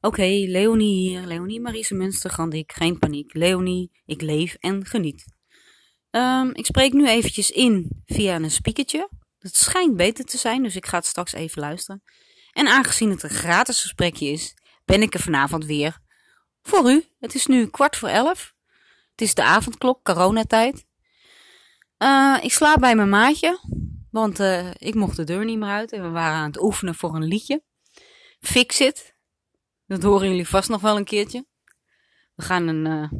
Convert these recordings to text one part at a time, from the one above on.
Oké, Leonie hier. Leonie Marise Munstergandik. Geen paniek. Leonie, ik leef en geniet. Ehm, ik spreek nu eventjes in via een speakertje. Het schijnt beter te zijn, dus ik ga het straks even luisteren. En aangezien het een gratis gesprekje is, ben ik er vanavond weer voor u. Het is nu kwart voor elf. Het is de avondklok, coronatijd. Eh, ik slaap bij mijn maatje, want eh, ik mocht de deur niet meer uit en we waren aan het oefenen voor een liedje. Fix it. Dat horen jullie vast nog wel een keertje. We gaan een eh,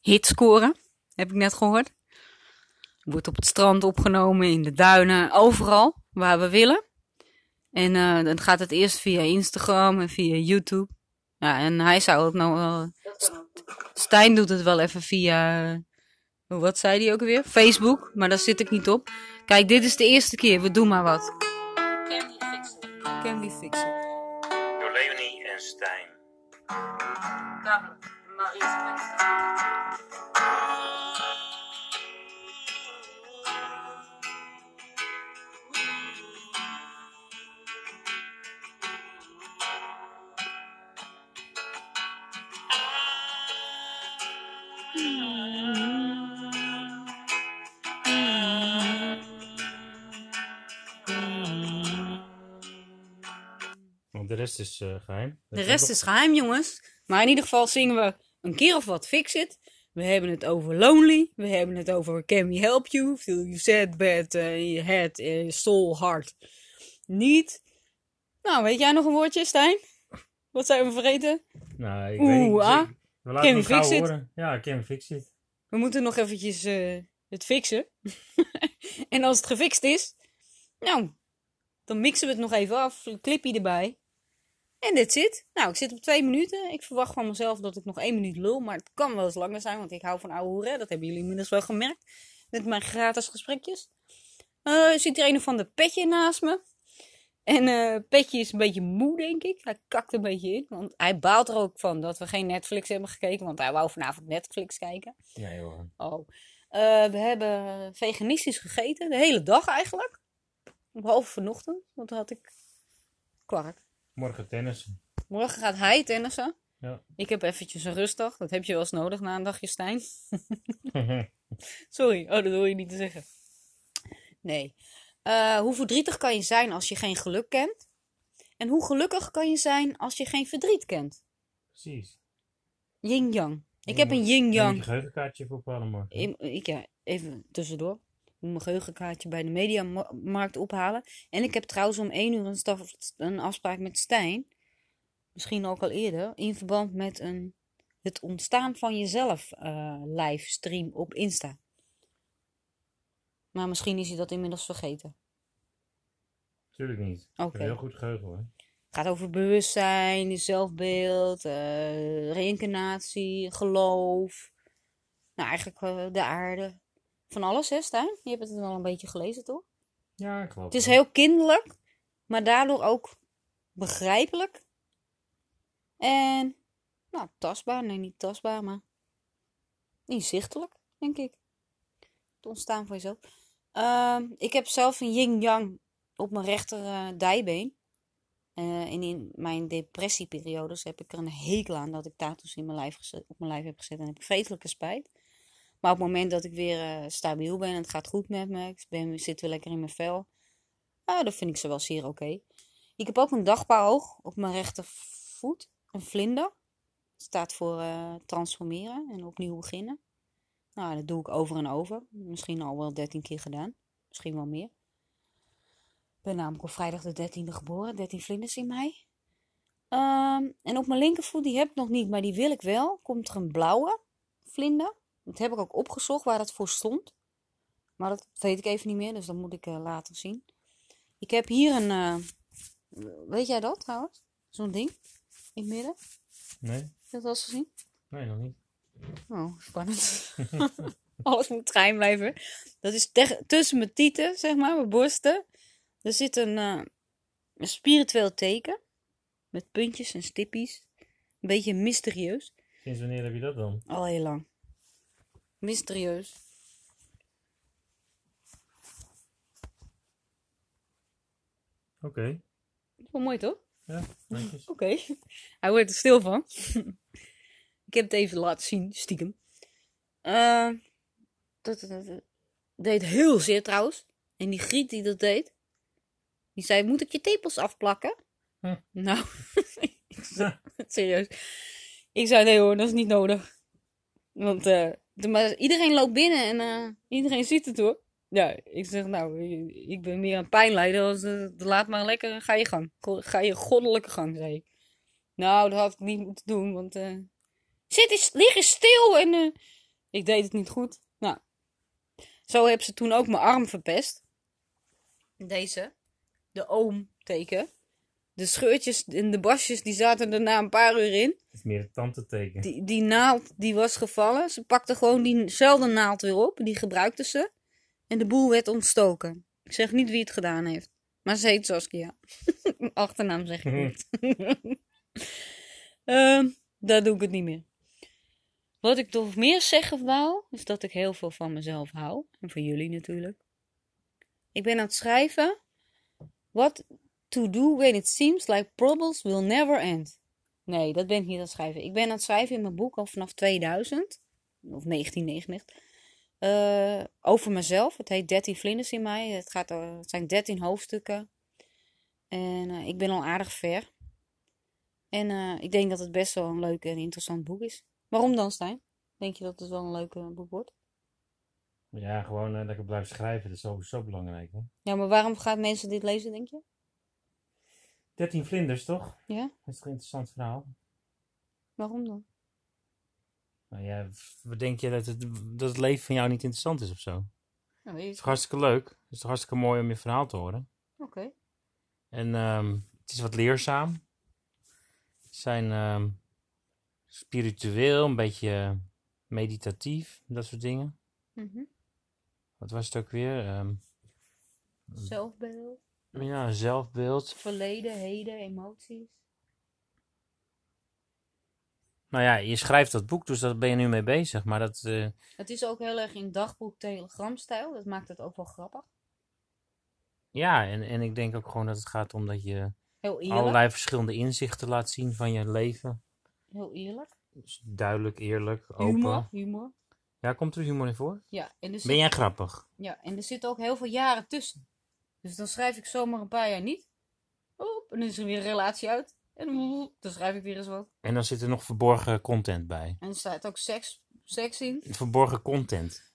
hit scoren, heb ik net gehoord. Wordt op het strand opgenomen, in de duinen, overal waar we willen. En eh, dan gaat het eerst via Instagram en via YouTube. Ja, en hij zou het nou wel. Stijn doet het wel even via. Wat zei hij ook alweer? Facebook, maar daar zit ik niet op. Kijk, dit is de eerste keer, we doen maar wat. Can we fix it? Can we fix it? Door Leonie en Stijn. Want de rest is eh, geheim. Dat De rest is geheim, jongens. Maar in ieder geval zingen we een keer of wat Fix It. We hebben het over Lonely. We hebben het over Can We Help You? Feel You Sad, Bad, Your Head, eh, Soul, Heart. Niet. Nou, weet jij nog een woordje, Stijn? Wat zijn we vergeten? Nou, ik Oeh, weet niet. ah. We laten gauw fix it? Ja, can we fix it. We moeten nog eventjes het fixen. en als het gefixt is, nou, dan mixen we het nog even af. Een clipje erbij. En dit zit. Nou, ik zit op twee minuten. Ik verwacht van mezelf dat ik nog één minuut lul. Maar het kan wel eens langer zijn, want ik hou van ouwe hoeren. Dat hebben jullie inmiddels wel gemerkt. Met mijn gratis gesprekjes. Er zit hier een of ander petje naast me. En eh Petje is een beetje moe, denk ik. Hij kakt een beetje in. Want hij baalt er ook van dat we geen Netflix hebben gekeken. Want hij wou vanavond Netflix kijken. Ja, Johan. Oh. Eh, we hebben veganistisch gegeten. De hele dag eigenlijk. Behalve vanochtend. Want toen had ik kwark. Morgen tennis. Morgen gaat hij tennissen. Ja. Ik heb eventjes een rustdag. Dat heb je wel eens nodig na een dagje Stijn. Sorry. Oh, dat wil je niet te zeggen. Nee. Eh, hoe verdrietig kan je zijn als je geen geluk kent? En hoe gelukkig kan je zijn als je geen verdriet kent? Precies. Yin-yang. Ik heb een yin-yang. een geheugenkaartje voor ophalen morgen. Ik, ik, ja, even tussendoor. Mijn geheugenkaartje bij de mediamarkt ophalen. En ik heb trouwens om één uur een, staf, een afspraak met Stijn. Misschien ook al eerder. In verband met een, het ontstaan van jezelf eh livestream op Insta. Maar misschien is hij dat inmiddels vergeten. Tuurlijk niet. Oké. Heel goed geheugen hoor. Het gaat over bewustzijn, zelfbeeld, eh reïncarnatie, geloof. Nou, eigenlijk eh, de aarde. Van alles, hè, Stijn? Je hebt het wel een beetje gelezen, toch? Ja, klopt. Het is heel kinderlijk, maar daardoor ook begrijpelijk. En, nou, tastbaar. Nee, niet tastbaar, maar inzichtelijk, denk ik. Het ontstaan van jezelf. Ehm, ik heb zelf een yin-yang op mijn rechter eh, dijbeen. Eh, en in mijn depressieperiodes heb ik er een hekel aan dat ik tattoos in mijn lijf gezet, op mijn lijf heb gezet. En heb ik vreselijke spijt. Maar op het moment dat ik weer eh, stabiel ben en het gaat goed met me, ik ben, zit weer lekker in mijn vel, nou, dan vind ik ze wel zeer oké. Ik heb ook een dagpaoog op mijn rechtervoet, een vlinder. Staat voor eh, transformeren en opnieuw beginnen. Nou, dat doe ik over en over. Misschien al wel 13 keer gedaan. Misschien wel meer. Ik ben namelijk op vrijdag de 13e geboren. 13 vlinders in mij. Ehm, en op mijn linkervoet, die heb ik nog niet, maar die wil ik wel. Komt er een blauwe vlinder. Dat heb ik ook opgezocht waar dat voor stond. Maar dat weet ik even niet meer, dus dat moet ik eh, later zien. Ik heb hier een. eh, weet jij dat trouwens? Zo'n ding in het midden. Nee? Heb je dat al eens gezien? Nee, nog niet. Oh, spannend. Alles moet geheim blijven. Dat is tussen mijn tieten, zeg maar, mijn borsten. Er zit een, eh, een spiritueel teken. Met puntjes en stippies. Een beetje mysterieus. Sinds wanneer heb je dat dan? Al heel lang. Mysterieus. Oké. Wel mooi toch? Ja, netjes. Oké. Hij wordt er stil van. ik heb het even laten zien, stiekem. Eh, dat, dat, dat- dat deed heel zeer trouwens. En die griet die dat deed, die zei, moet ik je tepels afplakken? Hm. Nou, serieus. Ik zei, nee hoor, dat is niet nodig. Want eh, maar iedereen loopt binnen en eh, iedereen ziet het hoor. Ja, ik zeg nou, ik ben meer een pijnlijder. Als, eh, laat maar lekker, ga je gang. Ga je goddelijke gang, zei ik. Nou, dat had ik niet moeten doen, want... eh, zit eens, lig eens stil en... ik deed het niet goed. Nou, zo heb ze toen ook mijn arm verpest. Deze. De oom-teken. De scheurtjes en de basjes, die zaten er na een paar uur in. Het is meer een tante-teken. Die, die naald die was gevallen. Ze pakte gewoon diezelfde naald weer op. Die gebruikte ze. En de boel werd ontstoken. Ik zeg niet wie het gedaan heeft. Maar ze heet Saskia. Achternaam zeg ik niet. Ehm daar doe ik het niet meer. Wat ik toch meer zeggen wou, is dat ik heel veel van mezelf hou. En van jullie natuurlijk. Ik ben aan het schrijven. What to do when it seems like problems will never end. Nee, dat ben ik niet aan het schrijven. Ik ben aan het schrijven in mijn boek al vanaf 2000. Of 1999. eh, over mezelf. Het heet 13 vlinders in mij. Het, gaat, er- het zijn 13 hoofdstukken. En eh, ik ben al aardig ver. En eh, ik denk dat het best wel een leuk en interessant boek is. Waarom dan, Stijn? Denk je dat het wel een leuk eh, boek wordt? Ja, gewoon eh, lekker blijven schrijven. Dat is sowieso belangrijk. Hè? Ja, maar waarom gaan mensen dit lezen, denk je? 13 vlinders, toch? Ja? Dat is toch een interessant verhaal? Waarom dan? Nou ja, wat denk je dat het, dat het leven van jou niet interessant is of zo? Het Nou, weet is toch hartstikke leuk? Het is toch hartstikke mooi om je verhaal te horen? Oké. En ehm, het is wat leerzaam. Het zijn ehm, spiritueel, een beetje meditatief, dat soort dingen. Mhm. Wat was het ook weer? Ehm, Zelfbeeld, ja, zelfbeeld. verleden, heden, emoties. Nou ja, je schrijft dat boek, dus daar ben je nu mee bezig. Maar dat, eh, Het is ook heel erg in dagboek telegramstijl. Dat maakt het ook wel grappig. ja, en, en ik denk ook gewoon dat het gaat om dat je allerlei verschillende inzichten laat zien van je leven. Heel eerlijk. Dus duidelijk, eerlijk, open. Humor. Humor. Ja, komt er humor in voor? Ja en, er zit, Ben jij grappig? ja, en er zitten ook heel veel jaren tussen. Dus dan schrijf ik zomaar een paar jaar niet. Oep, en dan is er weer een relatie uit. En dan schrijf ik weer eens wat. En dan zit er nog verborgen content bij. En er staat ook seks, seks in. Verborgen content.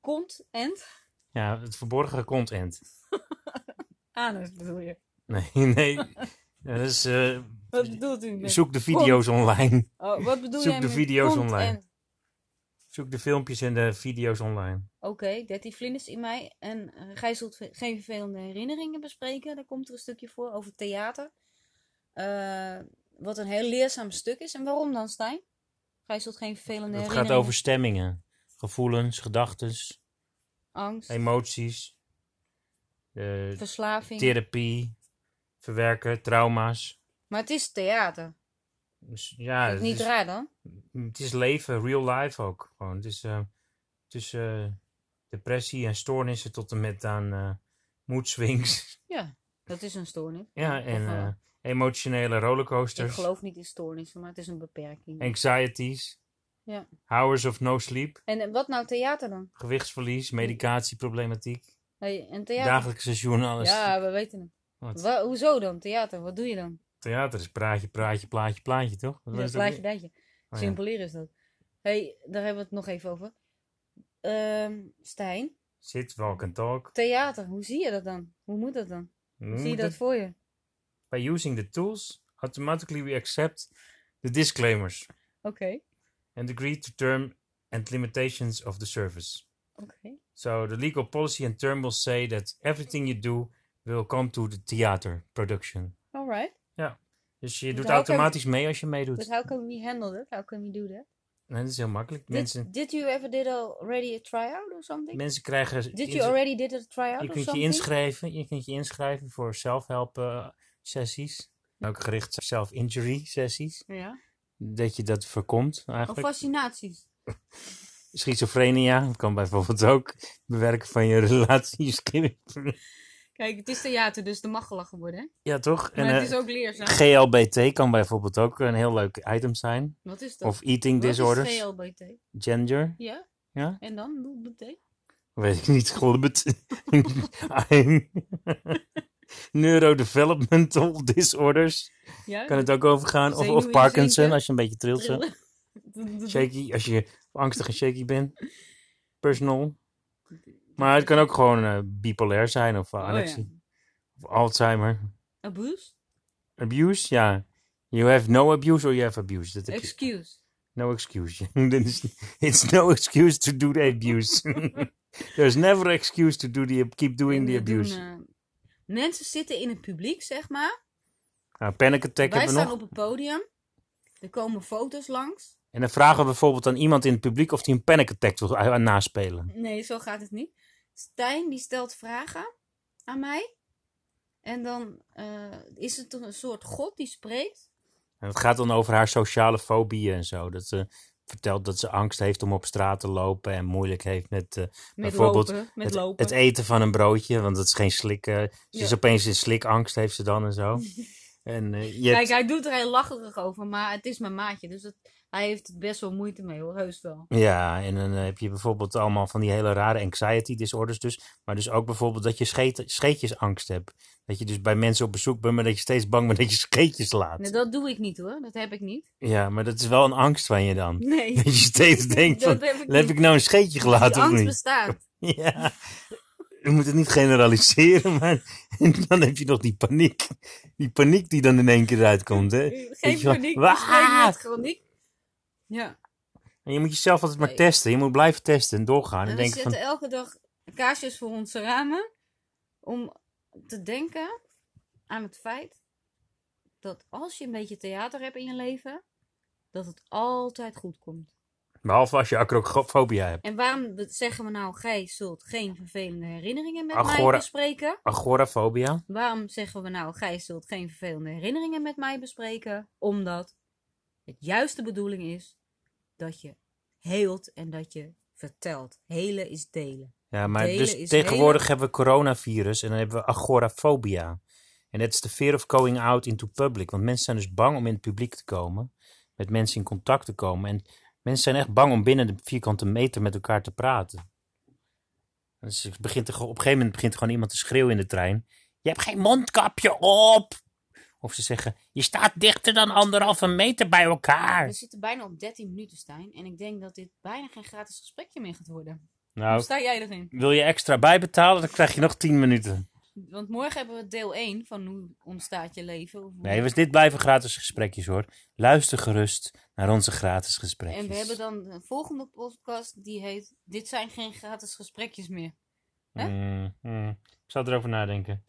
Kont, end. Ja, het verborgen content. Anus bedoel je. Nee, nee. Dat is, eh, Wat bedoelt u met... zoek de video's online. Oh, wat bedoel zoek jij de video's online. Zoek de filmpjes en de video's online. Oké, 13 vlinders in mij. En eh, gij zult geen vervelende herinneringen bespreken. Daar komt er een stukje voor over theater. Eh, wat een heel leerzaam stuk is. En waarom dan, Stijn? Gij zult geen vervelende Het herinneringen... gaat over stemmingen, gevoelens, gedachten, Angst, emoties, eh, verslaving. therapie, verwerken, trauma's. Maar het is theater. Dus, ja, Is het het niet is, raar dan? het is leven, real life ook. Gewoon. Het is eh, tussen depressie en stoornissen tot en met aan eh mood swings. Ja, dat is een stoornis. ja, en eh, eh, emotionele ik rollercoasters, geloof niet in stoornissen, maar het is een beperking. anxieties, Ja. hours of no sleep, En eh, wat nou theater dan? gewichtsverlies, medicatieproblematiek, Hey, en theater? dagelijkse journalistiek. Ja, we weten het. Wat? Wa- hoezo dan? Theater, wat doe je dan? Theater is praatje, praatje, plaatje, plaatje, toch? Wat Ja, is dat plaatje, datje. Oh, ja. Simpeler is dat. hey, daar hebben we het nog even over. Ehm Stijn, Sit, walk and talk. theater, hoe zie je dat dan? Hoe moet dat dan? Hoe zie je dat voor je? By using the tools, automatically we accept the disclaimers Oké, and agree to term and limitations of the service. oké. So the legal policy and term will say that everything you do will come to the theater production. Alright. Dus je Dus doet can- automatisch mee als je meedoet. But how can we handle that? How can we do that? Nee, dat is heel makkelijk. Mensen, Did, did you ever did already a tryout or something? mensen krijgen... Did you already did a tryout je or kunt je something? inschrijven. Je kunt je inschrijven voor self-help eh, sessies. Ook gericht self-injury sessies. Ja. Dat je dat voorkomt Of eigenlijk. fascinaties. Schizofrenia dat kan bijvoorbeeld ook bewerken van je relatie. Kijk, het is theater, dus er mag gelachen worden. Hè? Ja, toch? Maar en het eh, is ook leerzaam. GLBT kan bijvoorbeeld ook een heel leuk item zijn. Wat is dat? Of eating Wat is disorders. GLBT? Gender. Ja? Ja? En dan? BT? Weet ik niet. GLBT. Neurodevelopmental disorders. Ja? Kan het ook over gaan. Of, Parkinson, zinken. als je een beetje trilt. zo. Shaky, als je angstig en shaky bent. Personal. Maar het kan ook gewoon eh, bipolair zijn of uh, Oh, ja. Of Alzheimer. Abuse? Abuse, ja. You have no abuse or you have abuse. Dat heb je. Excuse. No excuse. It's, no excuse to do the abuse. There's never excuse to do the, keep doing the doen, abuse. eh, mensen zitten in het publiek, zeg maar. Nou, panic attack Wij hebben we staan nog. op het podium. Er komen foto's langs. En dan vragen we bijvoorbeeld aan iemand in het publiek of hij een panic attack wil uh, naspelen. Nee, zo gaat het niet. Stijn die stelt vragen aan mij. En dan eh, is het een soort god die spreekt. En het gaat dan over haar sociale fobieën en zo. Dat ze vertelt dat ze angst heeft om op straat te lopen en moeilijk heeft met, eh, Met Bijvoorbeeld lopen. Met het, lopen. het eten van een broodje. Want het is geen slik. eh, ze is opeens in slikangst heeft ze dan en zo. en eh, je Kijk, hebt- hij doet er heel lacherig over, maar het is mijn maatje. Dus het, hij heeft best wel moeite mee hoor, heus wel. Ja, en dan eh, heb je bijvoorbeeld allemaal van die hele rare anxiety disorders dus. Maar dus ook bijvoorbeeld dat je scheet, scheetjesangst hebt. Dat je dus bij mensen op bezoek bent, maar dat je steeds bang bent dat je scheetjes laat. Nee, dat doe ik niet hoor, dat heb ik niet. Ja, maar dat is wel een angst van je dan. Nee, Dat je steeds denkt van, heb ik heb niet. ik nou een scheetje Die gelaten of angst niet? bestaat. Ja, je moet het niet generaliseren, maar dan heb je nog die paniek. Die paniek die dan in één keer uitkomt, hè. Geen je wel, paniek, "Waa!" ik spreek met chroniek. Ja, En je moet jezelf altijd maar Nee. testen. Je moet blijven testen en doorgaan. En en we denken zetten van, elke dag kaarsjes voor onze ramen. Om te denken aan het feit dat als je een beetje theater hebt in je leven, dat het altijd goed komt. behalve als je acrofobia hebt. En waarom zeggen we nou, gij zult geen vervelende herinneringen met Agora- mij bespreken? Agorafobia. Waarom zeggen we nou, gij zult geen vervelende herinneringen met mij bespreken? Omdat het juiste bedoeling is dat je heelt en dat je vertelt. Helen is delen. Ja, maar Delen dus tegenwoordig hebben we coronavirus en dan hebben we agorafobia. En dat is de fear of going out into public. Want mensen zijn dus bang om in het publiek te komen. Met mensen in contact te komen. En mensen zijn echt bang om binnen de vierkante meter met elkaar te praten. Dus begint er, op een gegeven moment begint er gewoon iemand te schreeuwen in de trein. Je hebt geen mondkapje op! Of ze zeggen, je staat dichter dan anderhalve meter bij elkaar. We zitten bijna op 13 minuten, Stijn. En ik denk dat dit bijna geen gratis gesprekje meer gaat worden. Hoe Nou, sta jij erin? wil je extra bijbetalen, dan krijg je nog 10 minuten. Want morgen hebben we deel 1 van hoe ontstaat je leven. Of hoe- Nee, dus dit blijven gratis gesprekjes hoor. Luister gerust naar onze gratis gesprekjes. En we hebben dan een volgende podcast die heet Dit zijn geen gratis gesprekjes meer. hè? Mm, mm. Ik zal erover nadenken.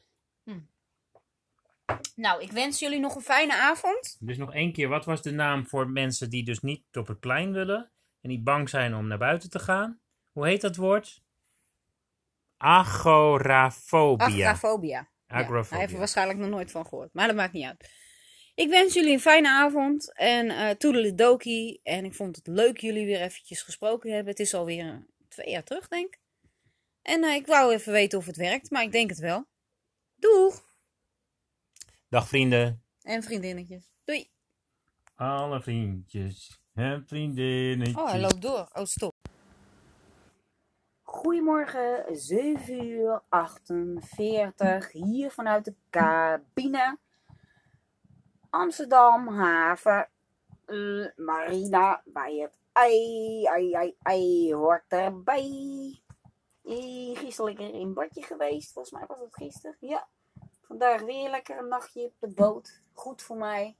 Nou, ik wens jullie nog een fijne avond. Dus nog één keer, wat was de naam voor mensen die dus niet op het plein willen en die bang zijn om naar buiten te gaan? Hoe heet dat woord? Agorafobia. Agrafobia. Ja, Agrafobia. hij heeft er waarschijnlijk nog nooit van gehoord, maar dat maakt niet uit. Ik wens jullie een fijne avond en eh toedeledokie. En ik vond het leuk jullie weer eventjes gesproken hebben. Het is alweer twee jaar terug, denk ik. En eh, ik wou even weten of het werkt, maar ik denk het wel. Doeg! Dag vrienden. En vriendinnetjes. Doei! Alle vriendjes en vriendinnetjes. Oh, hij loopt door. Oh, stop. Goedemorgen, 7 uur 48, hier vanuit de cabine. Amsterdam haven. Eh, Marina bij het ei, ei, ei, ei hoort erbij. Gisteren lekker in badje geweest, volgens mij was het gisteren. Ja, vandaag weer lekker een nachtje op de boot. Goed voor mij.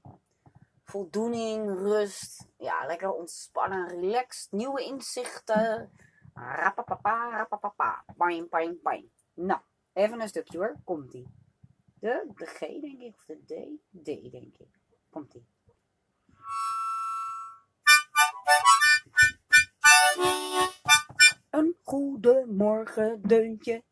Voldoening, rust. Ja, lekker ontspannen, relaxed. Nieuwe inzichten. Rapapapa, rapapapa. Pijn, pijn, pijn. Nou, even een stukje hoor. Komt-ie. De, de G denk ik, of de D? D denk ik. Komt-ie. Een goede morgen deuntje.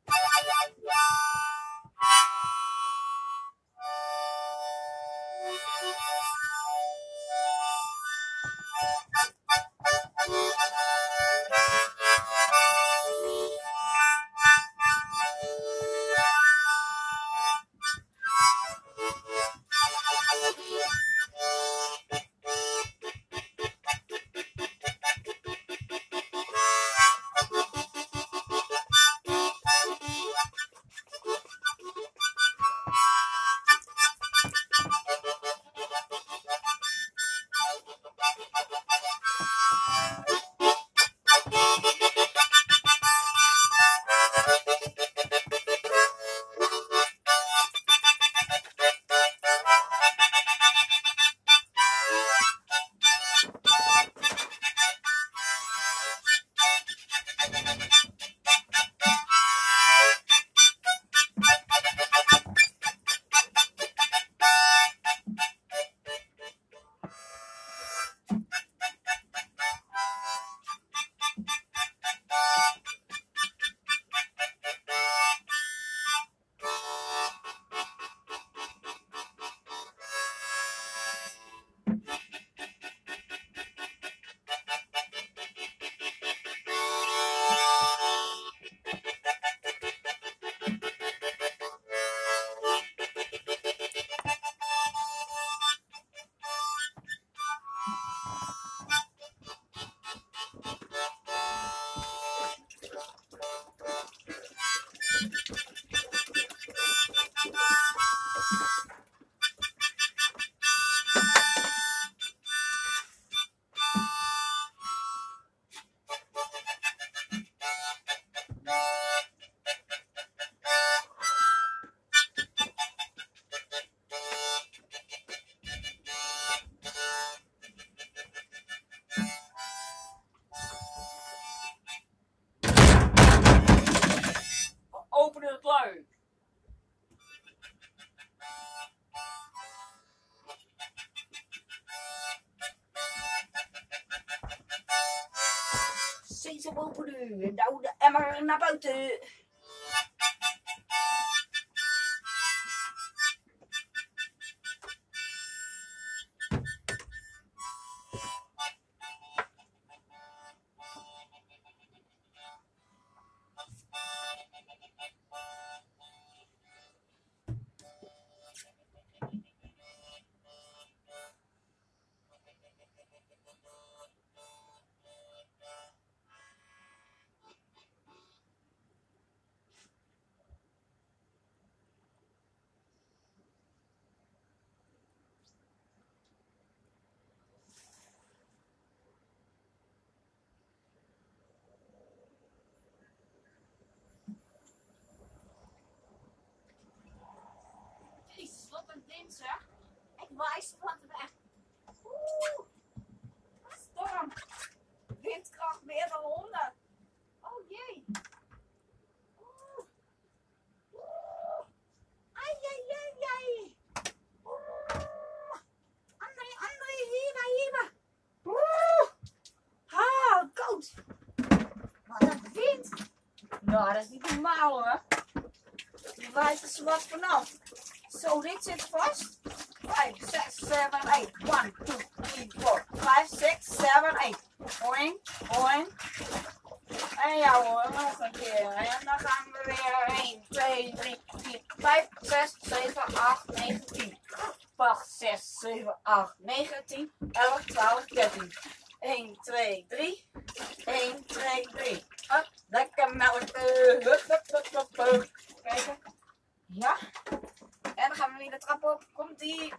Zeg. Ik wijs wat weg. Oeh. Storm. Windkracht meer dan 100. Oh jee. Oeh. Oeh. Ai, ai, ai, ai. Oeh. André, André, hier, hier. Oeh. Ah, koud. Wat een wind. Nou, dat is niet normaal hoor. Je waait er zwart vanaf. Zo, dit zit vast. 5, 6, 7, 8. 1, 2, 3, 4, 5, 6, 7, 8. Boing, boing. En ja hoor, nog een keer. En dan gaan we weer 1, 2, 3, 4, 5, 6, 7, 8, 9, 10. 8, 6, 7, 8, 9, 10, 11, 12, 13. 1, 2, 3. 1, 2, 3. Hup, lekker melken. Hup, hup, hup, hup, hup. Kijken. Ja. En dan gaan we weer de trap op. Komt die.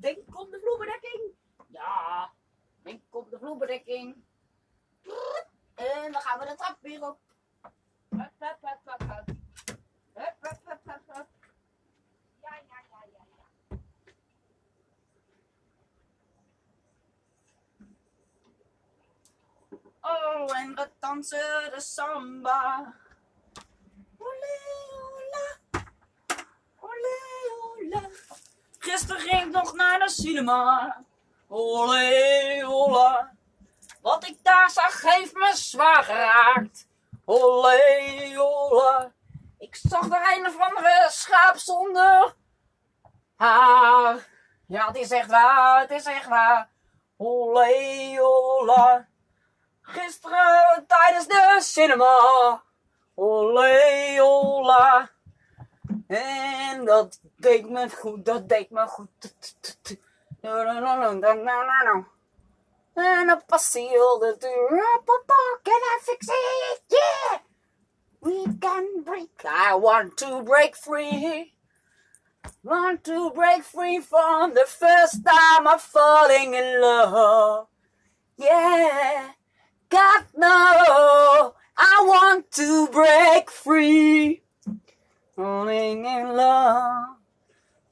Denk op de vloerbedekking. Ja. Denk op de vloerbedekking. En dan gaan we de trap weer op. Ja, ja, ja, ja. Oh, en we dansen de samba. Olé, ola. Olé, ola. Gisteren ging ik naar de cinema. Olé, ola. Wat ik daar zag heeft me zwaar geraakt. Olé, ola. Ik zag er een of andere schaap zonder. Ja, het is echt waar, het is echt waar. Olé, ola. Gisteren tijdens de cinema. Olé, ola. En dat deed me goed, dat deed me goed. En een passie op de deur. Can I fix it? Yeah! We can break. I want to break free. Want to break free from the first time I'm falling in love. Yeah. God no, I want to break free. Falling in love,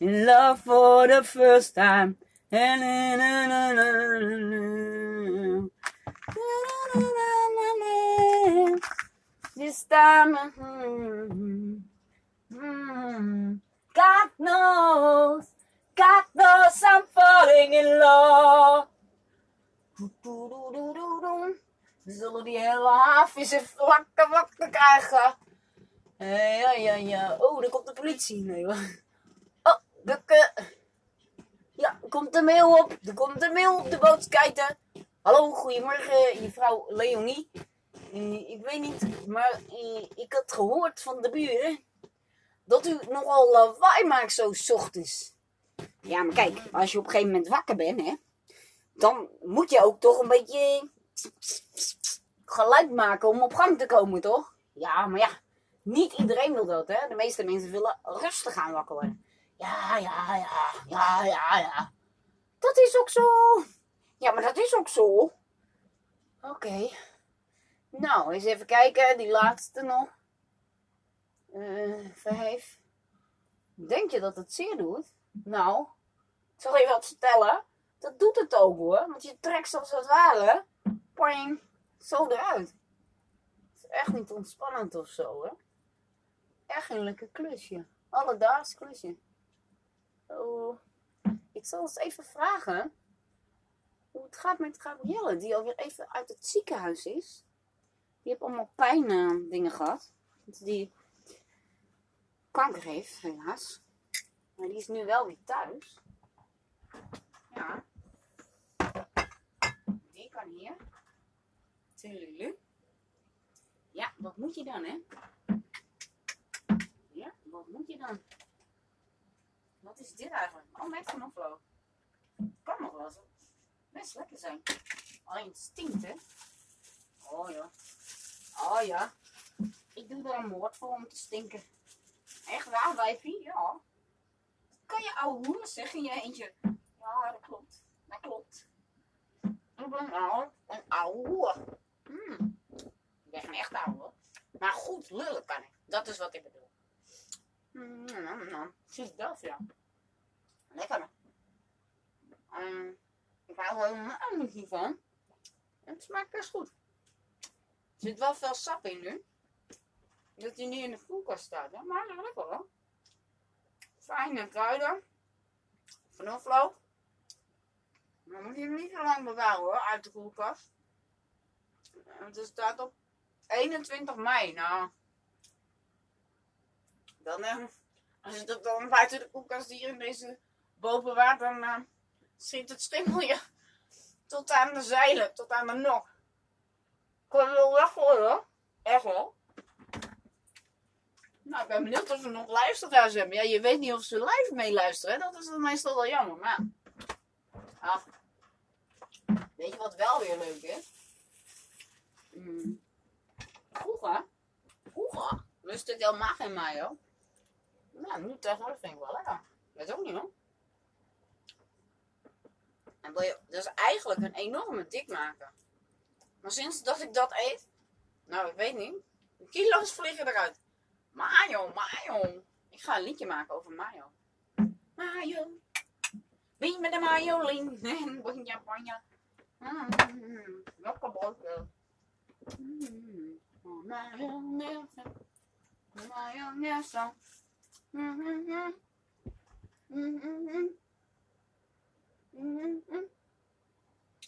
in love for the first time. This time, mm, God knows, God knows I'm falling in love. We zullen die hele havis even wakker wakker krijgen. Eh, ja, ja, ja. Oh, daar komt de politie. Nee hoor. Oh, Bukke. Ja, komt een mail op. Er komt een mail op de bootskijten. Hallo, goedemorgen, mevrouw Leonie. Eh, ik weet niet, maar eh, ik had gehoord van de buren dat u nogal lawaai maakt zo 's ochtends. Ja, maar kijk, als je op een gegeven moment wakker bent, hè, dan moet je ook toch een beetje geluid maken om op gang te komen, toch? Ja, maar ja, niet iedereen wil dat, hè. De meeste mensen willen rustig gaan wakker worden. Ja, ja, ja, ja, ja, ja. Dat is ook zo. Ja, maar dat is ook zo. Oké. Nou, eens even kijken, die laatste nog. Eh, vijf. Denk je dat het zeer doet? Nou, ik zal je wat vertellen. Dat doet het ook hoor. Want je trekt als het ware. Poing. Zo eruit. Het is echt niet ontspannend of zo hè. Echt een klusje. Alledaags klusje. Oh. Ik zal eens even vragen. Hoe het gaat met Gabrielle, die alweer even uit het ziekenhuis is. Die heeft allemaal pijn dingen gehad. Die kanker heeft, helaas. Maar die is nu wel weer thuis. Ja. Die kan hier. Tululu. Ja, wat moet je dan, hè? Wat moet je dan? Wat is dit eigenlijk? Oh, met knoflook. Kan nog wel eens best lekker zijn. Alleen het stinkt, hè? Oh ja. Oh ja. Ik doe er een moord voor om te stinken. Echt waar, wijfie? Ja. Kan je ouwe hoer zeggen in je eentje? Ja, dat klopt. Dat klopt. Ik ben een ouwe hoer. Hmm. Ik ben echt ouwe hoor. Maar goed, lullen kan ik. Dat is wat ik bedoel. Mm, mm, mm. Philadelphia. Lekker. Um, ik hou er helemaal niet van. Het smaakt best goed. Er zit wel veel sap in nu. Dat hij niet in de koelkast staat. Hè? Maar dat is lekker hoor. Fijne kruiden. Knoflook. Dan moet je hem niet zo lang bewaren hoor, uit de koelkast. Het staat op 21 mei. Nou, dan, eh, als je dat dan buiten de koelkast hier in deze boven waard, dan uh, schiet het steenmelje tot aan de zeilen, tot aan de nok. Ik kan het wel weggooien hoor. Echt wel. Nou, ik ben benieuwd of we nog luisteraars hebben. Ja, je weet niet of ze live meeluisteren. Dat is dan meestal wel jammer. Maar ach. Weet je wat wel weer leuk is? Mm. Vroeger, vroeger lust ik helemaal geen mayo. Nou, nu tegenwoordig vind ik wel lekker. Weet ook niet hoor. En dat is eigenlijk een enorme dik maken. Maar sinds dat ik dat eet, nou ik weet niet, kilo's vliegen eruit. Mayo, mayo. Ik ga een liedje maken over mayo. Mayo. Wie met de mayo link. En bonja bonja. Lekker broodje. Mayonaise. Mayonaise.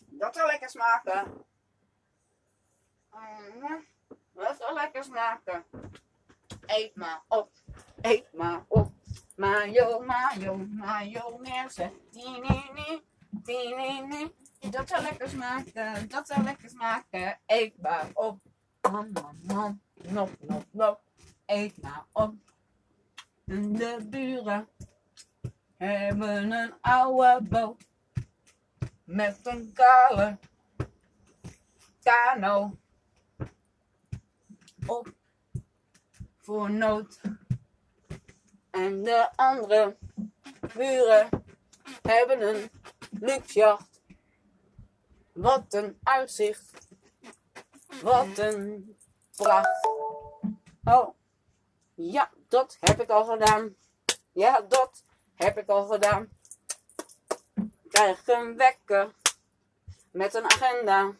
Dat zal lekker smaken. Dat zal lekker smaken. Eet maar op, eet maar op. Mayo, mayo, mayonaise. Tini, tini, Dat zal lekker smaken, dat zal lekker smaken. Eet maar op. Nom, nom, nom. Nop, nop, nop. Eet maar op. De buren hebben een oude boot met een kale kano op voor nood. En de andere buren hebben een luxe jacht. Wat een uitzicht. Wat een pracht. Oh, ja, dat heb ik al gedaan. Ja, dat heb ik al gedaan. Krijg een wekker met een agenda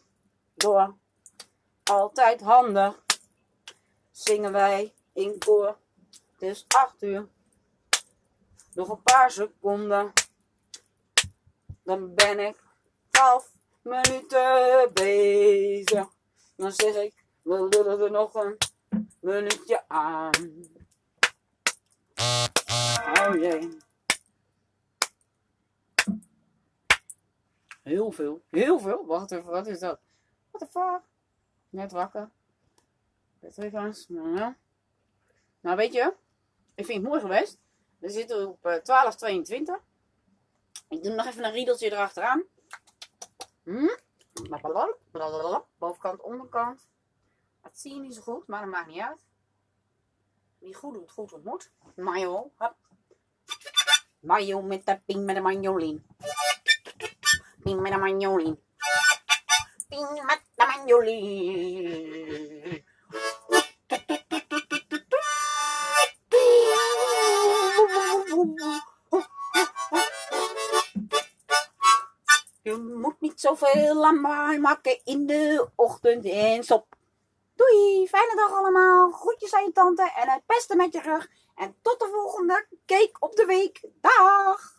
door. Altijd handig zingen wij in koor. Het is acht uur. Nog een paar seconden. Dan ben ik twaalf minuten bezig. Dan zeg ik, we er nog een minuutje aan. Oh jee. Heel veel. Heel veel? Wacht even, wat is dat? What the fuck? Net wakker. Petrivans. Nou, nou, weet je, ik vind het mooi geweest. We zitten op uh, 12,22. Ik doe nog even een riedeltje erachteraan. Hm? Bovenkant, onderkant. Dat zie je niet zo goed, maar dat maakt niet uit. Wie goed doet, goed ontmoet. Mayo. Mayo met de ping met de manjolin. Ping met de manjolin. Ping met de manjolin. Je moet niet zoveel lawaai maken in de ochtend en stop. Doei, fijne dag allemaal. Groetjes aan je tante en het beste met je rug. En tot de volgende Cake op de Week. Dag!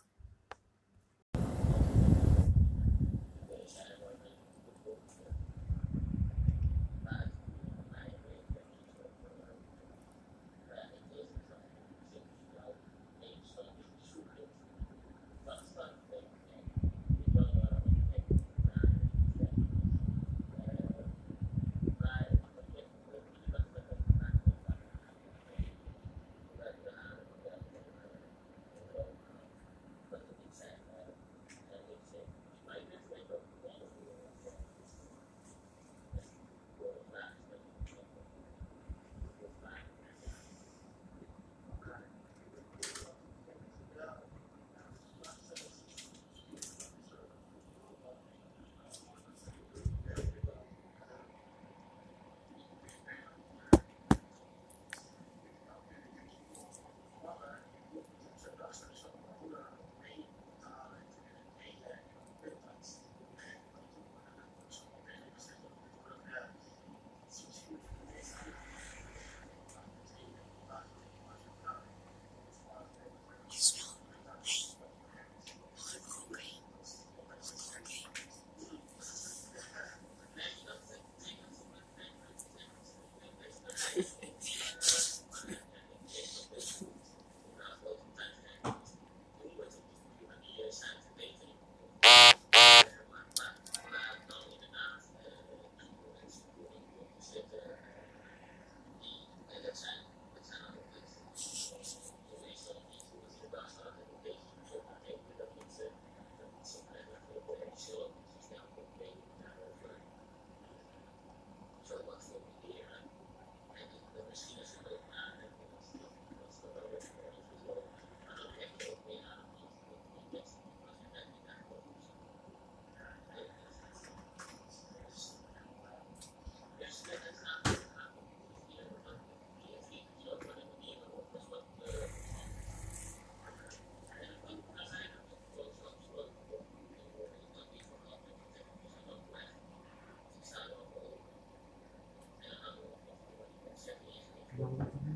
Obrigado.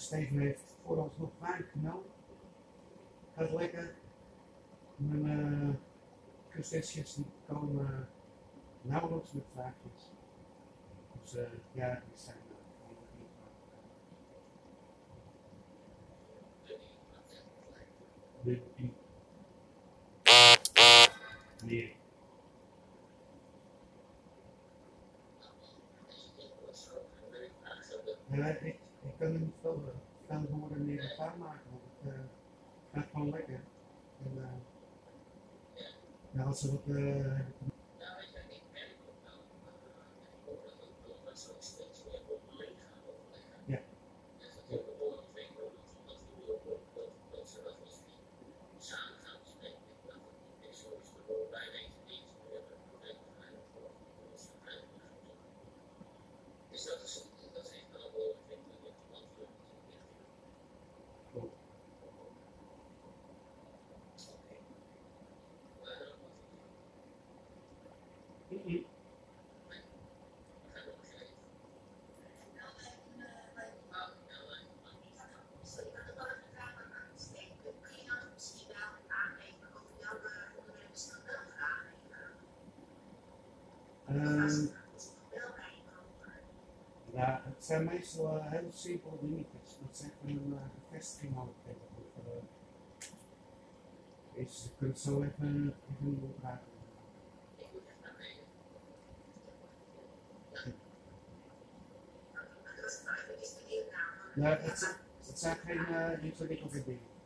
Steven heeft vooralsnog weinig gemeld. Gaat lekker. Mijn uh, concessies die komen nauwelijks met vraagjes. Dus uh, ja, die zijn uh, de die. Nee. Ja, ik, ik kan er niet veel gaan horen meer ervan maken, het uh, gaat gewoon lekker. Wat uh, ja. Mhm. Ehm, ja, het zijn meestal uh, heel simpele dingetjes. Dat ze even een bevestiging hadden gegeven. Of, uh, is, je kunt zo even, even opdragen. Ja, het, het zijn geen ingewikkelde dingen.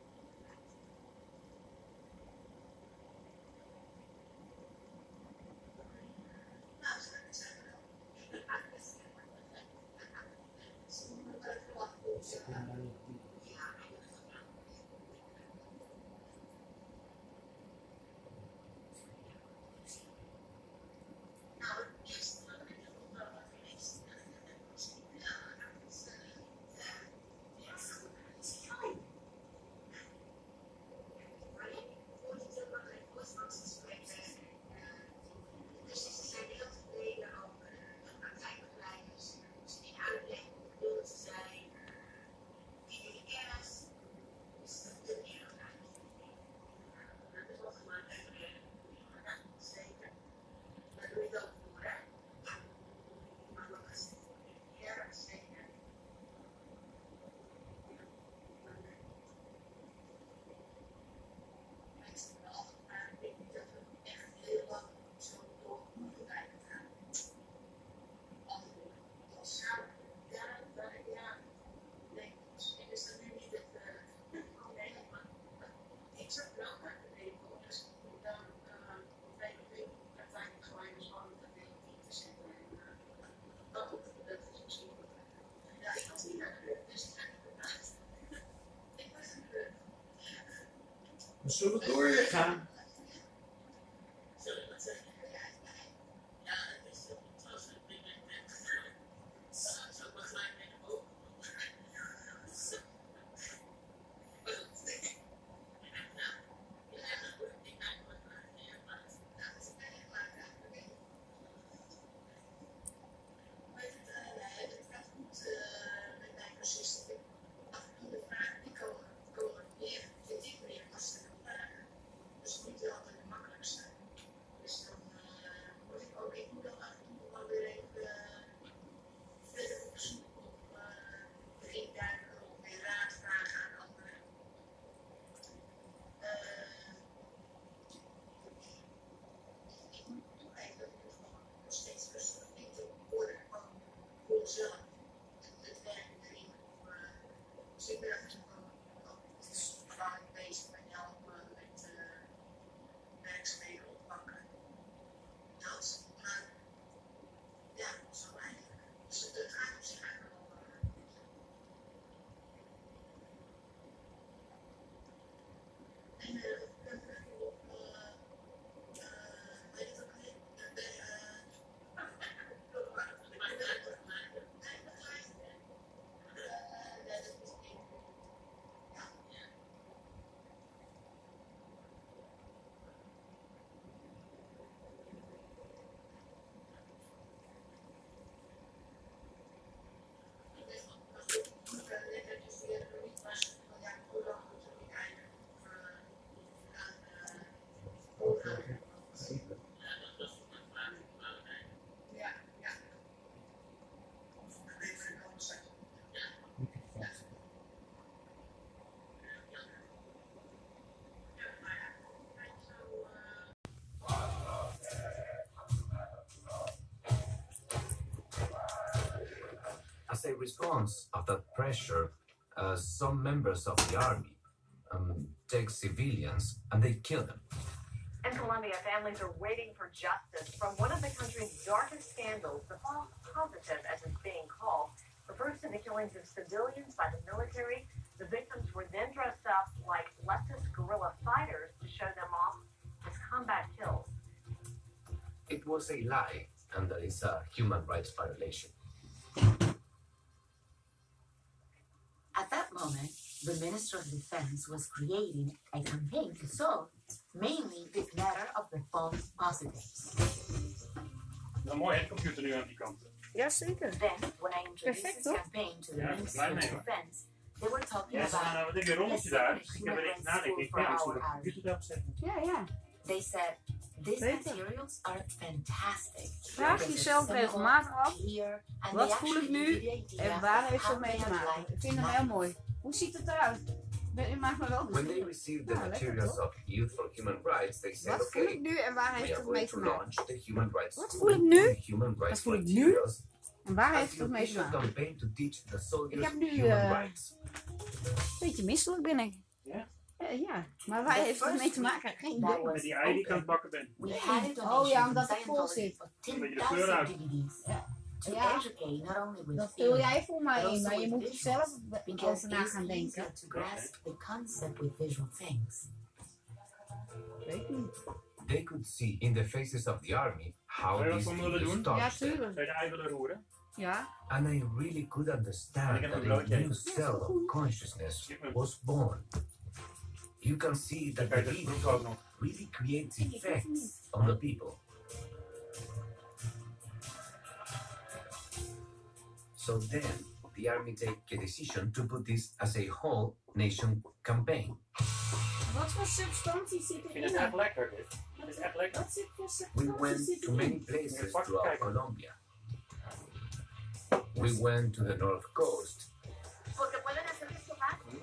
We As a response of that pressure, uh, some members of the army um, take civilians and they kill them. In Colombia, families are waiting for justice from one of the country's darkest scandals. The false positive, as it's being called, refers to the killings of civilians by the military. The victims were then dressed up like leftist guerrilla fighters to show them off as combat kills. It was a lie, and that is a human rights violation. Moment, the Minister of Defense was creating a campaign to solve mainly this matter of the false positives. Nou, mooi hè, computer nu aan die kant. Jazeker. Then, when I introduced Perfect, this campaign to the Ja, Minister blij of mee, hoor. Defense, they were talking Ja, ze about wat heb je een rommeltje daar? Dus ik heb er even nadenken. Ik niet, ik zal de computer daarop zetten. Ja, ja. They said these materials are fantastic. Vraag jezelf regelmatig af, wat voel ik nu en waar heeft het mee te maken? Ik vind hem heel mooi. Hoe ziet het eruit? U maakt me wel When they received the Ja, materials of Youth for Human Rights, they said, Wat voel ik okay, nu en waar we heeft are het mee going te to maken? launch the Human Rights Wat voel ik nu? Rights voel ik nu? En waar heeft het mee te maken? campaign to teach the soldiers heb nu, human eh, rights. Beetje misselijk ben ik. Ja? Ja, ja. maar waar The heeft het mee te maken? Geen idee. Met die ei die ik open, bakken ben. We had a Oh ja, omdat het vol zit. Een beetje de kleur 10,000 uit. Ja. To Ja. educate not only with Dat vul film, jij voor mij but in, also maar je with moet er visuals, zelf because over na it's gaan easier denken. to grasp the concept with visual things. Weet ik niet. They could see in the faces of the army how Zou je dat these voor me willen videos doen? Ja, touched them. tuurlijk. Zou je de ei willen roeren? Ja. And I really could Maar understand ik heb that een a broodje new eten. cell of consciousness was born. You can see Dan that kan je the de broek video ook nog. really creates Ik hoef het effects niet. on the people. So then, the army take a decision to put this as a whole nation campaign. Wat voor substantie zit Ik vind het echt erin? lekker dit. Het is echt lekker. Wat zit voor We went to many places Pak throughout. Colombia. We went to the north coast, Porque pueden hacer esto fácil.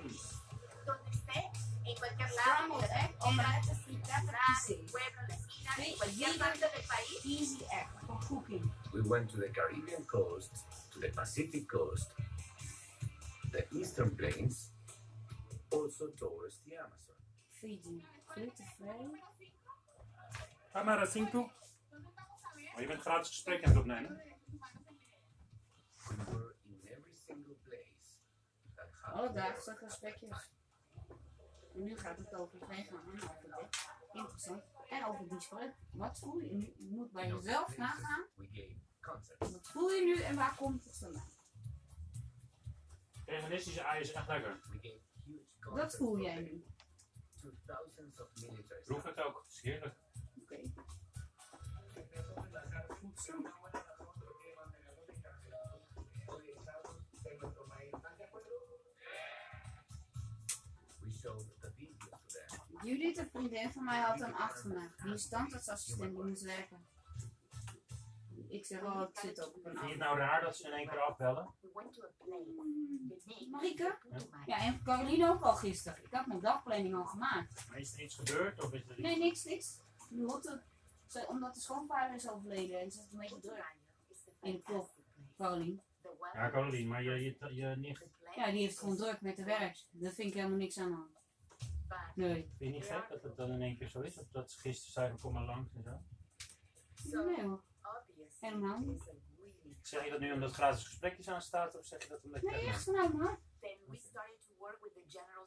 Donde esté, en cualquier lado, egg on my easy. pueblo, la esquina, Sí, en cualquier parte del país. Easy egg for cooking. we went to the Caribbean coast, to the Pacific coast, the eastern plains, also towards the Amazon. Vegan. Gluten-vrij. Ga maar dat zien toe. Maar je bent gratis gesprek aan het opnemen. We were in every single place that had Alledaagse gesprekjes. En nu gaat het over vegan en over dit. Interessant. En over die gesprek. Wat voel je? Je moet bij in those jezelf places, nagaan. Concerts. Wat voel je nu en waar komt het vandaan? Veganistische ei is echt lekker. Dat voel jij nu. Proef het ook. Het is heerlijk. Oké. Them. Judith, een vriendin van mij, had een achternaam. Die is tandartsassistent, die moest werken. Ik zeg wel, het zit ook op een Vind je het nou raar dat ze in één keer afbellen? We went to a place. The name Marieke? Putumayo. Ja, en Caroline ook al gisteren. Ik had mijn dagplanning al gemaakt. Maar is er iets gebeurd of is er iets... Nee, niks, niks. De route, ze, omdat de schoonvader is overleden en ze is een beetje druk. In de klok. Caroline. Ja, Caroline, maar je, je, je nicht, Ja, die heeft is gewoon druk met de werk. Daar vind ik helemaal niks aan Nee. vind je niet gek dat het dan in één keer zo is? Of dat ze gisteren zeiden, kom maar langs en zo? Nee hoor. Helemaal niet. Zeg je dat nu omdat gratis gesprekjes aan staat of zeg je dat omdat je... Nee, echt vanuit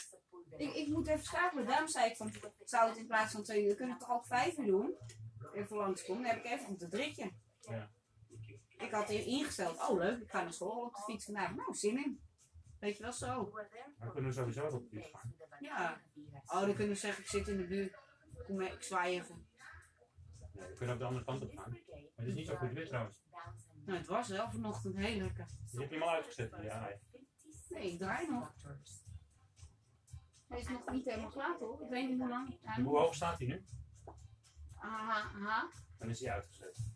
Sepulveda. Ik, ik moet even schakelen. Daarom zei ik van, zou het in plaats van twee uur, kunnen het toch ook vijf uur doen? Even langskomen, dan heb ik even een dritje. Ja. Ik had hier ingesteld, oh leuk, ik ga naar school op de fiets vandaag. Nou, zin in. Weet je wel We zo. Dan kunnen we sowieso op de fiets gaan. Ja. Oh, dan kunnen we zeggen, ik zit in de buurt. Kom mee, ik zwaai even. Nee, we kunnen ook de andere kant op gaan. Maar het is niet zo goed weer trouwens. Nou, het was wel vanochtend heel lekker. Je hebt hem al uitgezet, ja. Nee, ik draai nog. Hij is nog niet helemaal klaar toch? Ik weet niet hoe lang. Hij Hoe hoog staat hij nu? Aha, aha. Dan is hij uitgezet.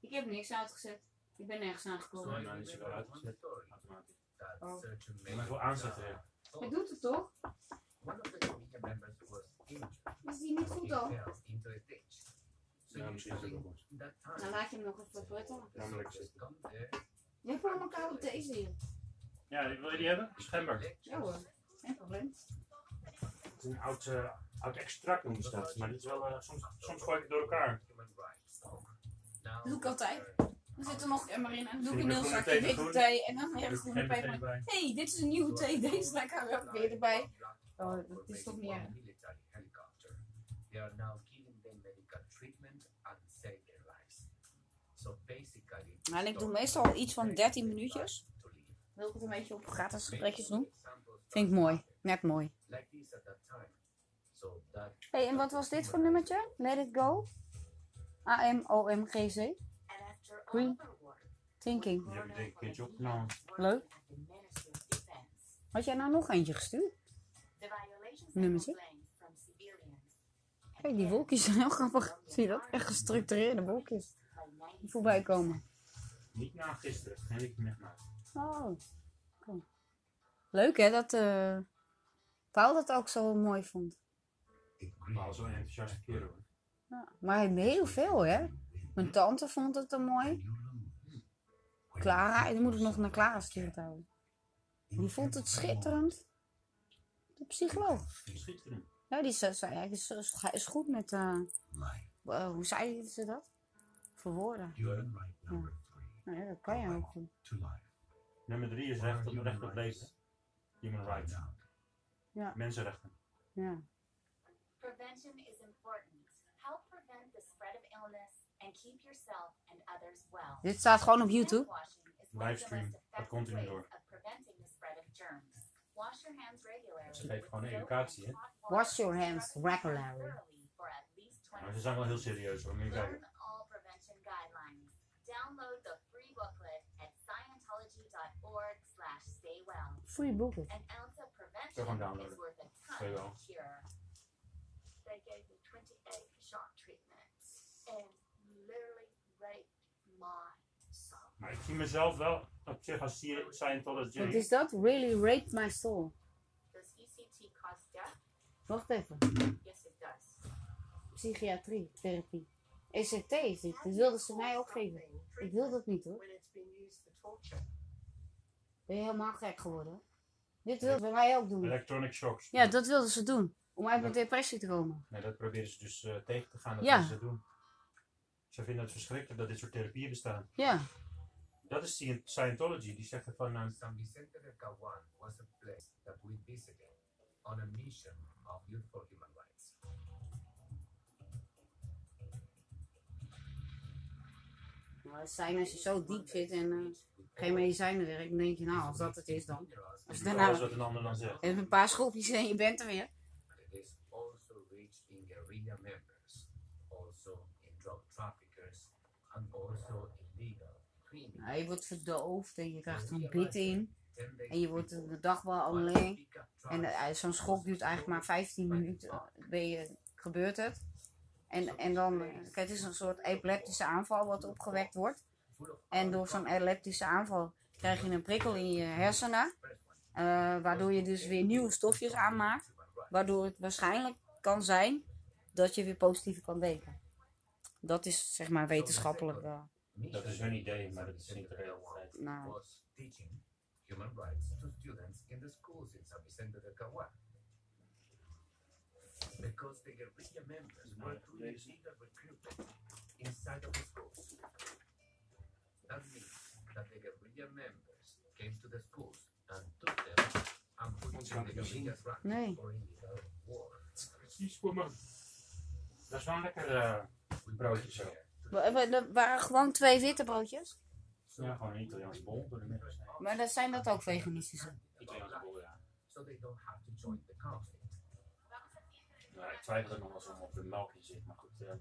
Ik heb niks uitgezet. Ik ben nergens aangekomen. nou, dan is hij wel uitgezet. Automatisch. Oh. Je mag wel aanzetten, ja. Hij doet het toch? Is die niet goed He Ja, misschien is het that Nou, time, laat je hem nog even vertellen. Just zitten. Je hebt allemaal koude thee hier. Ja, wil je die hebben? Schember. Ja hoor, geen probleem. Het is een oud, eh, oud extract noemen ze dat. Maar dit is wel, eh, soms, soms gooi ik het door elkaar. Dat doe ik altijd. Er zit er nog emmer in en dan doe ik een heel zakje witte thee en dan weer ik groene peper. Hé, hey, dit is een nieuwe thee, deze lekker weer weer erbij. Oh, dat is toch niet erg. En ik doe meestal iets van 13 minuutjes. Wil ik het een beetje op gratis gesprekjes doen? Vind ik mooi, net mooi. hey, en wat was dit voor nummertje? Let it go? A-M-O-M-G-C. Green. Thinking. Die heb ik denk ik een keertje opgenomen. Leuk. Had jij nou nog eentje gestuurd? Nummertje? Kijk, die wolkjes zijn heel grappig. Zie je dat? Echt gestructureerde wolkjes voorbij komen. Niet na gisteren. Nee, ik niet gemaakt. Oh. Leuk hè, dat eh Paul dat ook zo mooi vond. Maar zo'n enthousiaste kerel. hoor. Ja, maar heel veel hè. Mijn tante vond het er mooi. Clara, die moet ik nog naar Clara sturen trouwens. Die vond het schitterend. De psycholoog. Schitterend. Ja, die zei, is, is, is goed met, eh, eh, hoe zei ze dat? Verwoorden. Ja. Nou ja, dat kan je ook goed. Nummer drie is recht op, recht op leven. Human rights. Ja. Mensenrechten. Ja. Prevention is important. Help prevent the spread of illness and keep yourself and others well. Dit staat gewoon op YouTube. Livestream. Dat effective continu ways door. of preventing the spread of germs. Wash your hands regularly. Ze geven gewoon educatie, hè? Wash your and hands regularly. thoroughly for at least 20 Maar ze zijn wel heel serieus hoor. Moet je kijken. All prevention guidelines. Download the free booklet at scientology.org slash stay well. Free booklet. An ounce of prevention Zo gewoon downloaden. is worth a ton well. of cure. They gave me 28 shock treatments and literally raped my soul. Maar ik zie mezelf wel op zich als Sci- Wat Scientology. is dat? Really raped my soul. Does ECT cause death? Wacht even. Yes, it does. Psychiatrie, therapie. ECT is dit. Dit wilden ze mij ook geven. Ik wil dat niet hoor. Ben je helemaal gek geworden? Dit wilden ze mij ook doen. Electronic shocks. Ja, dat wilden ze doen. Om uit mijn depressie te komen. Nee, dat proberen ze dus eh, tegen te gaan. Dat Ja. ze doen. Ze vinden het verschrikkelijk dat dit soort therapieën bestaan. Ja. Dat is Sci- Scientology. Die zeggen van... eh, San Vicente del Caguan was a place that we visited on a mission of Youth for Human Maar het zijn als je zo diep zit en eh, geen medicijnen werkt, dan denk je nou, als dat het is dan. Als je alles daarna wat een ander dan zegt. even een paar schopjes en je bent er weer. But it is also rich in guerrilla members, also in drug traffickers, and also illegal criminals. Nou, je wordt verdoofd en je krijgt een bit in. En je wordt de dagbehandeling. En eh, zo'n schok duurt eigenlijk maar 15 minuten. eh, Ben je, gebeurt het. En, en dan, kijk, het is een soort epileptische aanval wat opgewekt wordt. En door zo'n epileptische aanval krijg je een prikkel in je hersenen. eh, waardoor je dus weer nieuwe stofjes aanmaakt. Waardoor het waarschijnlijk kan zijn dat je weer positief kan denken. Dat is zeg maar wetenschappelijk. eh, Dat is hun idee, maar dat is niet de realiteit. nou, was teaching human rights to students in the schools in San Vicente del Caguan. Because the guerrilla members were doing illegal recruitment inside of the schools. That means that the guerrilla members came to the schools and took them and put them in the guerrilla's ranks Nee. for illegal war. Precies voor me. Dat is wel een lekker eh, broodje zo. Er waren gewoon twee witte broodjes. Ja, gewoon een Italiaans bol door de midden. Maar dat zijn dat ook veganistische. Italiaanse bol, ja. So they don't have to join the conflict. Ja, ik twijfel er nog wel eens om of er melk in zit, maar goed. eh,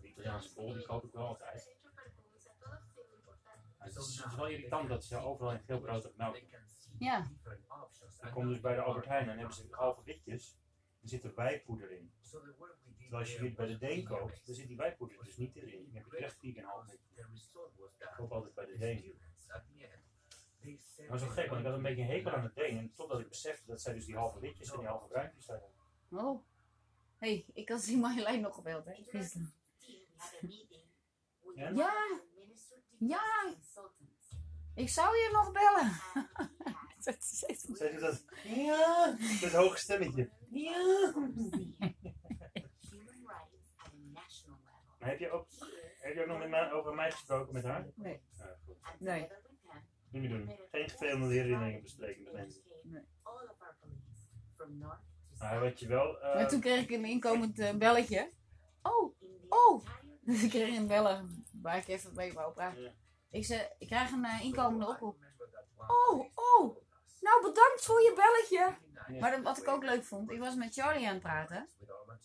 de Italiaanse bol die koop ik wel altijd. Maar het is, het is wel irritant dat ze overal in veel brood melk Ja. Ik kom dus bij de Albert Heijn en dan hebben ze halve witjes. Er zit er wijpoeder in. Terwijl als je dit bij de was Deen koopt, dan zit die wijpoeder dus niet erin. Dan heb je echt result was that Ik koop altijd bij de Deen. students at the end, they said Maar zo they gek, want ik had een beetje een hekel aan het Deen. En totdat ik besefte dat zij dus die halve witjes en die halve bruintjes hadden. Oh. Hé, hey, ik had die Marjolein nog gebeld, hè? Gisteren. 2015, we had a meeting with Ja? Ja. Ik zou je nog bellen. Dat is echt- Zeg je dat? Ja, met hoog stemmetje. Ja. human rights at a national level. Maar heb je ook, heb je ook nog met mij, over mij gesproken met haar? Nee. Ja, goed. Nee. Niet meer doen. Geen vervelende herinneringen bespreken met mensen. Nee. Maar wat je wel... eh, Maar toen kreeg ik een inkomend eh, belletje. Oh, Oh. entire ik kreeg een bellen waar ik even mee wou praten. Ja. Ik zei, ik krijg een eh, inkomende oproep. Oh, Oh. Nou, bedankt voor je belletje. Ja. Maar wat ik ook leuk vond, ik was met Charlie aan het praten.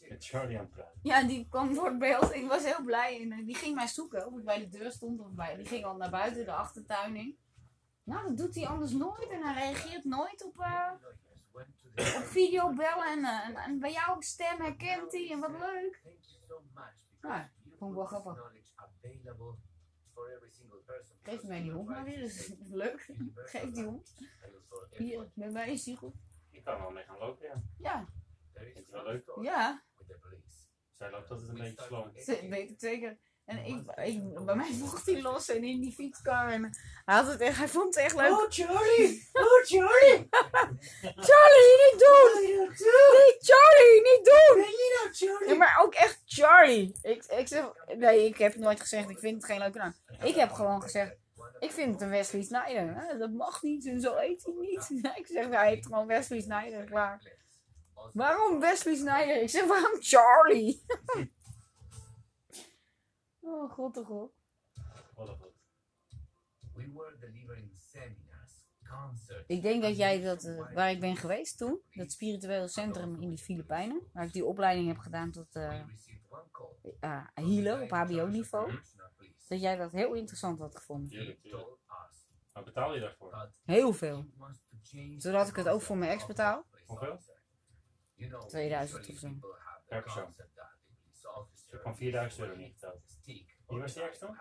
met Charlie aan het praten. Ja, die kwam voor het beeld. Ik was heel blij. En eh, die ging mij zoeken. Of ik bij de deur stond. Of bij, die ging al naar buiten, de achtertuin in. Nou, dat doet hij anders nooit. En hij reageert nooit op, op videobellen. En, eh, en, en bij jouw stem herkent hij. En wat leuk. Ja, vond ik wel grappig. Geef mij die hond maar weer. Dat is leuk. Geef die hond. Hier, met mij is die goed. Ik kan er wel mee gaan lopen, ja. Ja, het wel leuk? ja. Zij loopt altijd een beetje ik zeker. En ik, ik, bij mij mocht hij los en in die fietskar. En hij, had het echt, hij vond het echt leuk. Oh, Charlie! Oh, Charlie! Charlie, niet doen! Nee, Charlie, niet doen! nou, Charlie? Ja, maar ook echt Charlie. Ik, ik zeg, nee, ik heb nooit gezegd, ik vind het geen leuke naam. Ik heb gewoon gezegd, ik vind het een Wesley Snyder. Hè? Dat mag niet en zo eet hij niet. Ik zeg, hij heeft gewoon Wesley Snyder, klaar. Waarom Wesley Snyder? Ik zeg, waarom Charlie? oh, god, oh god. Wat een goed. We were delivering seminars, concerts. Ik denk dat jij dat, eh, waar ik ben geweest toen, dat spirituele centrum in de Filipijnen, waar ik die opleiding heb gedaan tot eh uh, healer op hbo-niveau, dat jij dat heel interessant had gevonden. Maar betaal je daarvoor? Heel veel. Zodat ik het ook voor mijn ex betaal. Hoeveel? officer. You know, 2000 usually of zo. Per persoon. Hebt gewoon 4000 euro niet Wie was ex dan?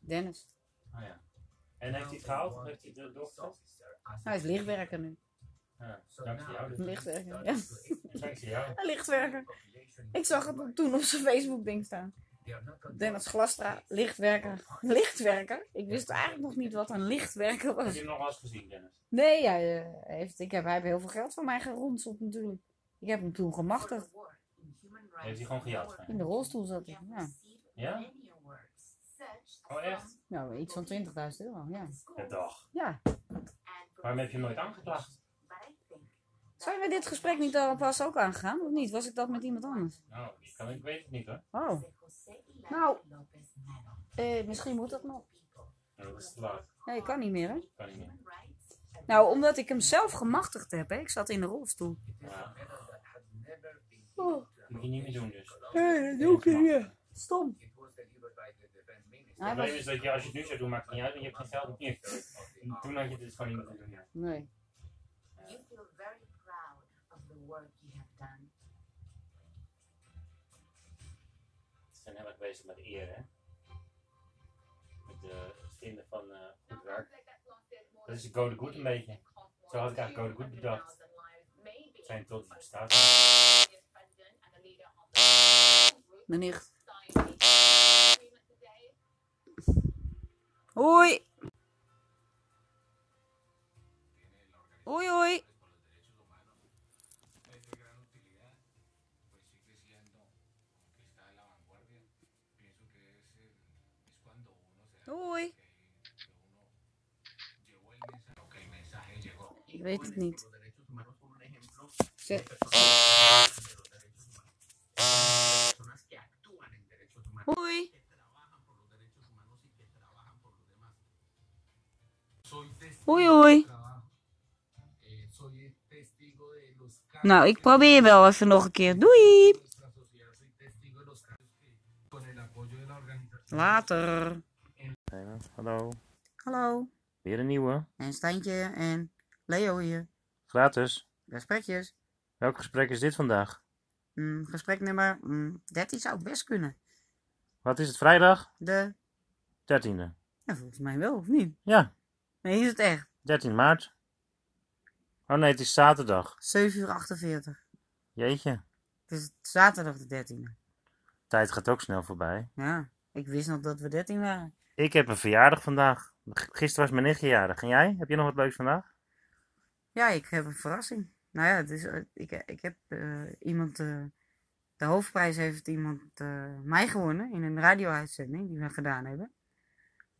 Dennis. Ah ja. En heeft hij het gehaald? Heeft hij doorgezet? officer as Hij is lichtwerker nu. Ja, dankzij jou Lichtwerker, ja. Dankzij jou. Een lichtwerker. Ik zag het toen op zijn Facebook ding staan. Dennis Glastra, lichtwerker. Lichtwerker? Ik wist eigenlijk nog niet wat een lichtwerker Heb was. je hem nog wel eens gezien, Dennis? Nee, hij, eh, heeft, ik heb, hij heeft heel veel geld van mij geronseld natuurlijk. Ik heb hem toen gemachtigd. Heeft hij gewoon gejat van je? In de rolstoel zat hij. Ja. Ja? Oh, echt? Nou, iets van 20.000 euro, ja. Per dag. Ja. Waarom heb je hem nooit aangeklaagd? Zijn we dit gesprek niet al pas ook aangegaan? Of niet? Was ik dat met iemand anders? Nou, ik, kan, ik weet het niet hoor. Oh, Nou. eh, misschien moet dat nog. Ja, dat is te laat. Nee, kan niet meer, hè? Kan niet meer. Nou, omdat ik hem zelf gemachtigd heb, hè? Ik zat in de rolstoel. Ja, Oh. Moet je niet meer doen dus. Nee, dat doe ik niet meer. Stom. Het Hij probleem is dat je, als je het nu zou doen, maakt het niet uit, want je hebt geen geld meer. Toen had je dit gewoon niet moeten doen. Ja. Nee. You feel very proud of the work you have done. Ze zijn heel erg bezig met eer, hè? Met de het vinden van eh, goed werk. Dat is de Go the Good een beetje. Zo had ik eigenlijk Go the Good bedacht. Zijn tot bestaat. Nicht. Hoi. Hoi, hoi. Hoi. Ik weet het niet. Zet- los cambios Nou, ik probeer wel even nog een keer. Doei. Later. Hallo. Hallo. Weer een nieuwe. En Stijntje en Leo hier. Gratis. Gesprekjes. Welk gesprek is dit vandaag? Mm, gesprek nummer mm, 13 zou best kunnen. Wat is het, vrijdag? De... 13e. Ja, volgens mij wel, of niet? Ja, Nee, is het echt. 13 maart. Oh nee, het is zaterdag. 7 uur 48. Jeetje. Het is zaterdag de 13e. Tijd gaat ook snel voorbij. Ja, ik wist nog dat we 13 waren. Ik heb een verjaardag vandaag. Gisteren was mijn nichtje jarig. En jij? Heb je nog wat leuks vandaag? Ja, ik heb een verrassing. Nou ja, het is, eh, ik, ik heb eh, iemand, eh, de hoofdprijs heeft iemand mij gewonnen in een radio-uitzending die we gedaan hebben.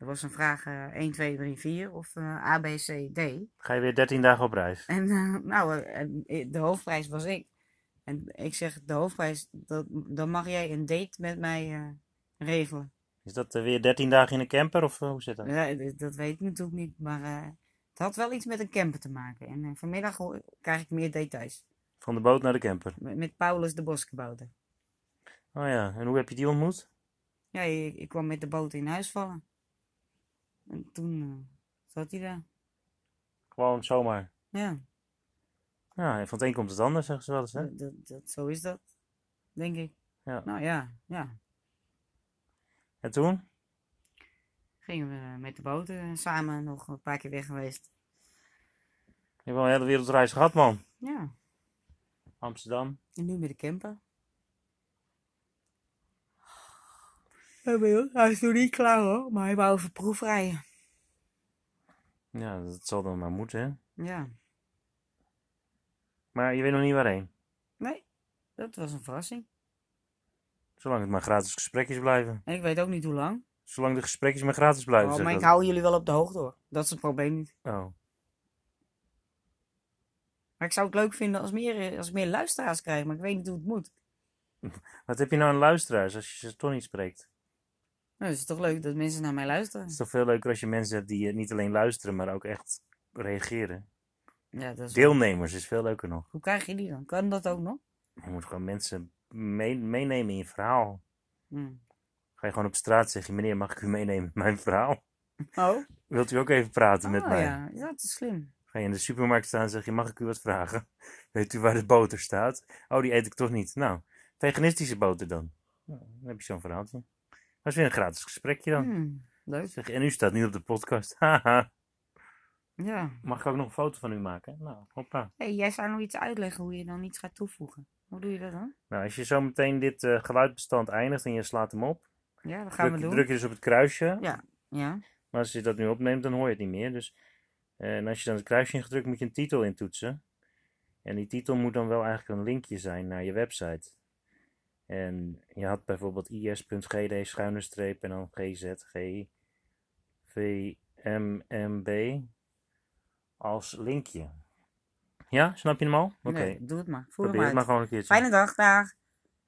Er was een vraag eh 1, 2, 3, 4 of eh, A, B, C, D. Ga je weer 13 dagen op reis? En eh, nou, eh, de hoofdprijs was ik. En ik zeg, de hoofdprijs, dat, dan mag jij een date met mij regelen. Is dat weer 13 dagen in een camper of hoe zit dat? Ja, dat weet ik natuurlijk niet, maar het had wel iets met een camper te maken. En vanmiddag krijg ik meer details. Van de boot naar de camper. Met, met Paulus de Boskebouter. Oh ja, en hoe heb je die ontmoet? Ja, ik, ik kwam met de boot in huis vallen. En toen eh, zat hij daar. Gewoon zomaar. Ja, Ja, en van het een komt het ander, zeggen ze wel eens, hè? dat, dat, zo is dat, denk ik. Ja. Nou ja, ja. En toen? Gingen we met de boot eh, samen nog een paar keer weg geweest. Je hebt wel een hele wereldreis gehad, man. Ja, Amsterdam. en nu met de camper. Ja, maar joh, Hij is nog niet klaar hoor, maar hij wou even proefrijden. Ja, dat zal dan maar moeten, hè? Ja, Maar je weet nog niet waarheen. nee, dat was een verrassing. Zolang het maar gratis gesprekjes blijven. En ik weet ook niet hoe lang. Zolang de gesprekjes maar gratis blijven. Oh, maar ik dat. hou jullie wel op de hoogte hoor. Dat is het probleem niet. Oh. Maar ik zou het leuk vinden als, meer, eh, als ik meer luisteraars krijg, maar ik weet niet hoe het moet. Wat heb je nou aan luisteraars als je ze toch niet spreekt? Nou, het is toch leuk dat mensen naar mij luisteren. Het is toch veel leuker als je mensen hebt die eh, niet alleen luisteren, maar ook echt reageren. Ja, dat is Deelnemers is veel leuker nog. Hoe krijg je die dan? Kan dat ook nog? Je moet gewoon mensen mee- meenemen in je verhaal. Hm. Ga je gewoon op straat zeggen, meneer, mag ik u meenemen in mijn verhaal? Oh, Wilt u ook even praten met oh mij? ja. ja, dat is slim. Ga je in de supermarkt staan en zeg je, mag ik u wat vragen? Weet u waar de boter staat? Oh, die eet ik toch niet. Nou, veganistische boter dan. Nou, dan heb je zo'n verhaaltje. Is weer een gratis gesprekje dan. Hm, leuk. Zeg en u staat nu op de podcast. Ja. Mag ik ook nog een foto van u maken? Nou, hoppa. hey, jij zou nog iets uitleggen hoe je dan iets gaat toevoegen. Hoe doe je dat dan? Nou, als je zo meteen dit eh, geluidbestand eindigt en je slaat hem op, Ja, dat gaan druk, we doen. druk je dus op het kruisje. Ja, ja. Maar als je dat nu opneemt, dan hoor je het niet meer. Dus, eh, en als je dan het kruisje ingedrukt, moet je een titel intoetsen. En die titel moet dan wel eigenlijk een linkje zijn naar je website. En je had bijvoorbeeld is.gd schuine streep en dan gzg vmb als linkje. Ja, snap je hem al? Oké, Nee, doe het maar. Voer probeer het maar uit. gewoon een keertje. Fijne dag, dag.